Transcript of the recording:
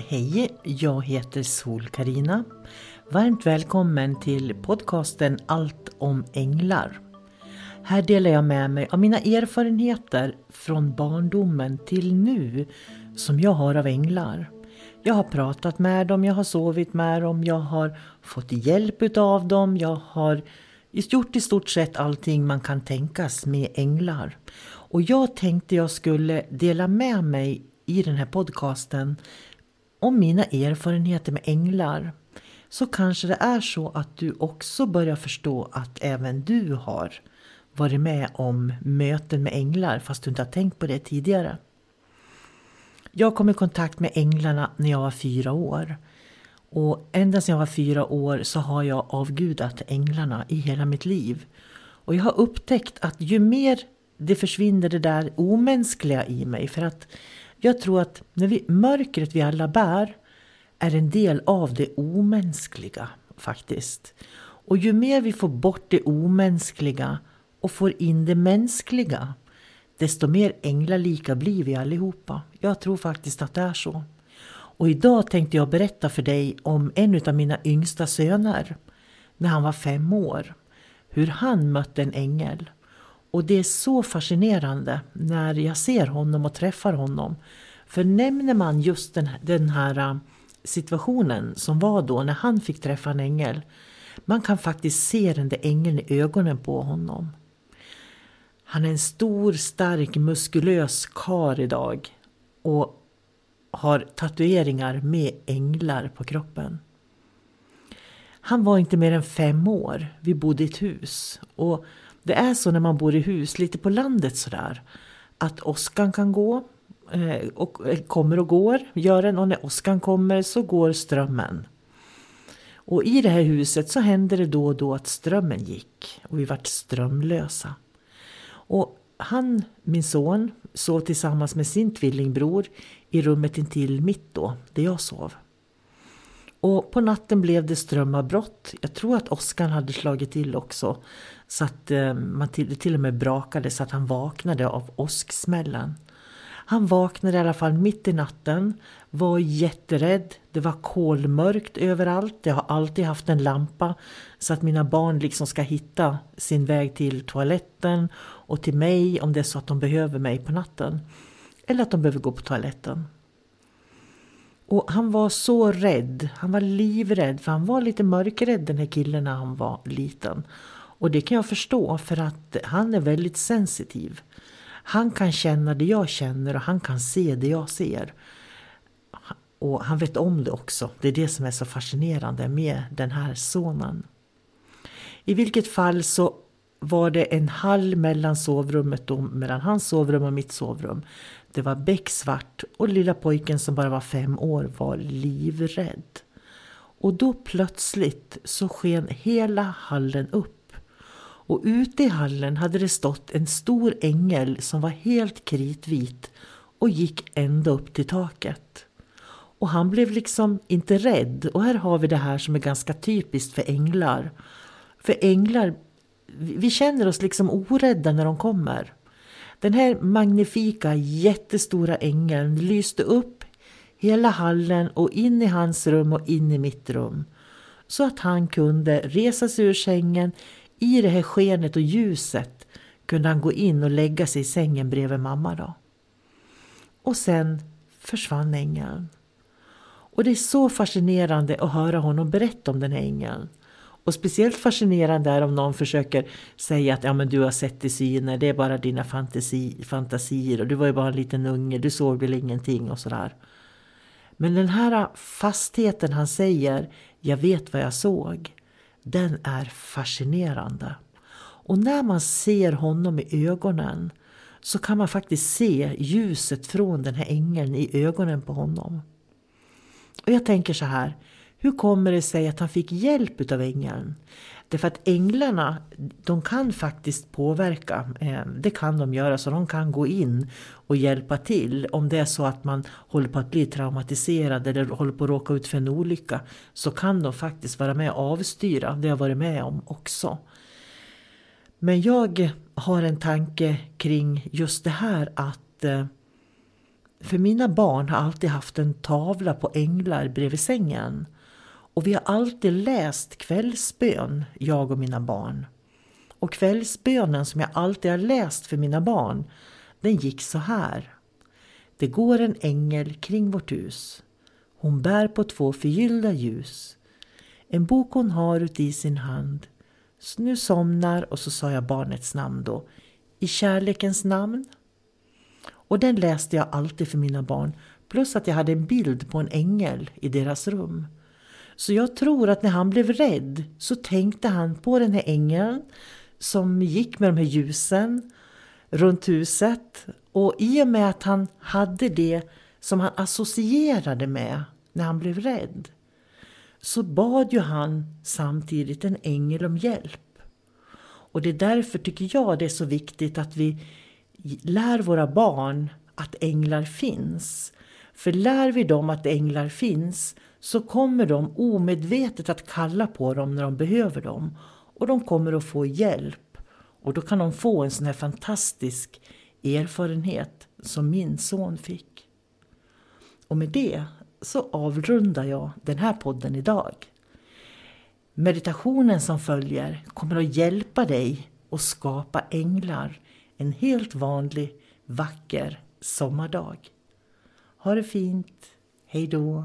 Hej, jag heter sol karina Varmt välkommen till podcasten Allt om änglar. Här delar jag med mig av mina erfarenheter från barndomen till nu som jag har av änglar. Jag har pratat med dem, jag har sovit med dem, jag har fått hjälp utav dem, jag har gjort i stort sett allting man kan tänkas med änglar. Och jag tänkte jag skulle dela med mig i den här podcasten om mina erfarenheter med änglar så kanske det är så att du också börjar förstå att även du har varit med om möten med änglar fast du inte har tänkt på det tidigare. Jag kom i kontakt med änglarna när jag var fyra år. Och ända sedan jag var fyra år så har jag avgudat änglarna i hela mitt liv. Och jag har upptäckt att ju mer det försvinner det där omänskliga i mig för att jag tror att när vi, mörkret vi alla bär är en del av det omänskliga faktiskt. Och ju mer vi får bort det omänskliga och får in det mänskliga desto mer änglalika blir vi allihopa. Jag tror faktiskt att det är så. Och idag tänkte jag berätta för dig om en av mina yngsta söner när han var fem år. Hur han mötte en ängel. Och det är så fascinerande när jag ser honom och träffar honom. För nämner man just den, den här äh, situationen som var då när han fick träffa en ängel. Man kan faktiskt se den där ängeln i ögonen på honom. Han är en stor, stark, muskulös kar idag. Och har tatueringar med änglar på kroppen. Han var inte mer än fem år. Vi bodde i ett hus. Och det är så när man bor i hus, lite på landet sådär, att åskan kan gå eh, och eh, kommer och går, gör den, och när åskan kommer så går strömmen. Och i det här huset så hände det då och då att strömmen gick och vi vart strömlösa. Och han, min son, sov tillsammans med sin tvillingbror i rummet intill mitt då, där jag sov. Och på natten blev det strömavbrott. Jag tror att åskan hade slagit till också. Så att eh, man till, till och med brakade så att han vaknade av åsksmällen. Han vaknade i alla fall mitt i natten, var jätterädd. Det var kolmörkt överallt. Jag har alltid haft en lampa så att mina barn liksom ska hitta sin väg till toaletten och till mig om det är så att de behöver mig på natten. Eller att de behöver gå på toaletten. Och han var så rädd. Han var livrädd för han var lite mörkrädd den här killen när han var liten. Och det kan jag förstå för att han är väldigt sensitiv. Han kan känna det jag känner och han kan se det jag ser. Och han vet om det också. Det är det som är så fascinerande med den här sonen. I vilket fall så var det en hall mellan sovrummet och mellan hans sovrum och mitt sovrum. Det var becksvart och lilla pojken som bara var fem år var livrädd. Och då plötsligt så sken hela hallen upp och ute i hallen hade det stått en stor ängel som var helt kritvit och gick ända upp till taket. Och han blev liksom inte rädd. Och här har vi det här som är ganska typiskt för änglar. För änglar, vi känner oss liksom orädda när de kommer. Den här magnifika jättestora ängeln lyste upp hela hallen och in i hans rum och in i mitt rum. så att han kunde resa sig ur sängen. I det här skenet och ljuset kunde han gå in och lägga sig i sängen bredvid mamma. Då. Och sen försvann ängeln. Och det är så fascinerande att höra honom berätta om den här ängeln. Och speciellt fascinerande är om någon försöker säga att ja, men du har sett i syner, det är bara dina fantasi, fantasier och du var ju bara en liten unge, du såg väl ingenting och sådär. Men den här fastheten han säger, jag vet vad jag såg, den är fascinerande. Och när man ser honom i ögonen så kan man faktiskt se ljuset från den här ängeln i ögonen på honom. Och jag tänker så här, hur kommer det sig att han fick hjälp av ängeln? Därför att änglarna, de kan faktiskt påverka. Eh, det kan de göra, så de kan gå in och hjälpa till. Om det är så att man håller på att bli traumatiserad eller håller på att råka ut för en olycka så kan de faktiskt vara med och avstyra. Det har jag varit med om också. Men jag har en tanke kring just det här att eh, för mina barn har alltid haft en tavla på änglar bredvid sängen. Och vi har alltid läst kvällsbön, jag och mina barn. Och kvällsbönen som jag alltid har läst för mina barn, den gick så här. Det går en ängel kring vårt hus. Hon bär på två förgyllda ljus. En bok hon har uti sin hand. Så nu somnar, och så sa jag barnets namn då, i kärlekens namn. Och den läste jag alltid för mina barn, plus att jag hade en bild på en ängel i deras rum. Så jag tror att när han blev rädd så tänkte han på den här ängeln som gick med de här ljusen runt huset. Och i och med att han hade det som han associerade med när han blev rädd så bad ju han samtidigt en ängel om hjälp. Och det är därför tycker jag det är så viktigt att vi lär våra barn att änglar finns. För lär vi dem att änglar finns så kommer de omedvetet att kalla på dem när de behöver dem. Och de kommer att få hjälp. Och då kan de få en sån här fantastisk erfarenhet som min son fick. Och med det så avrundar jag den här podden idag. Meditationen som följer kommer att hjälpa dig att skapa änglar en helt vanlig vacker sommardag. Ha det fint. Hej då.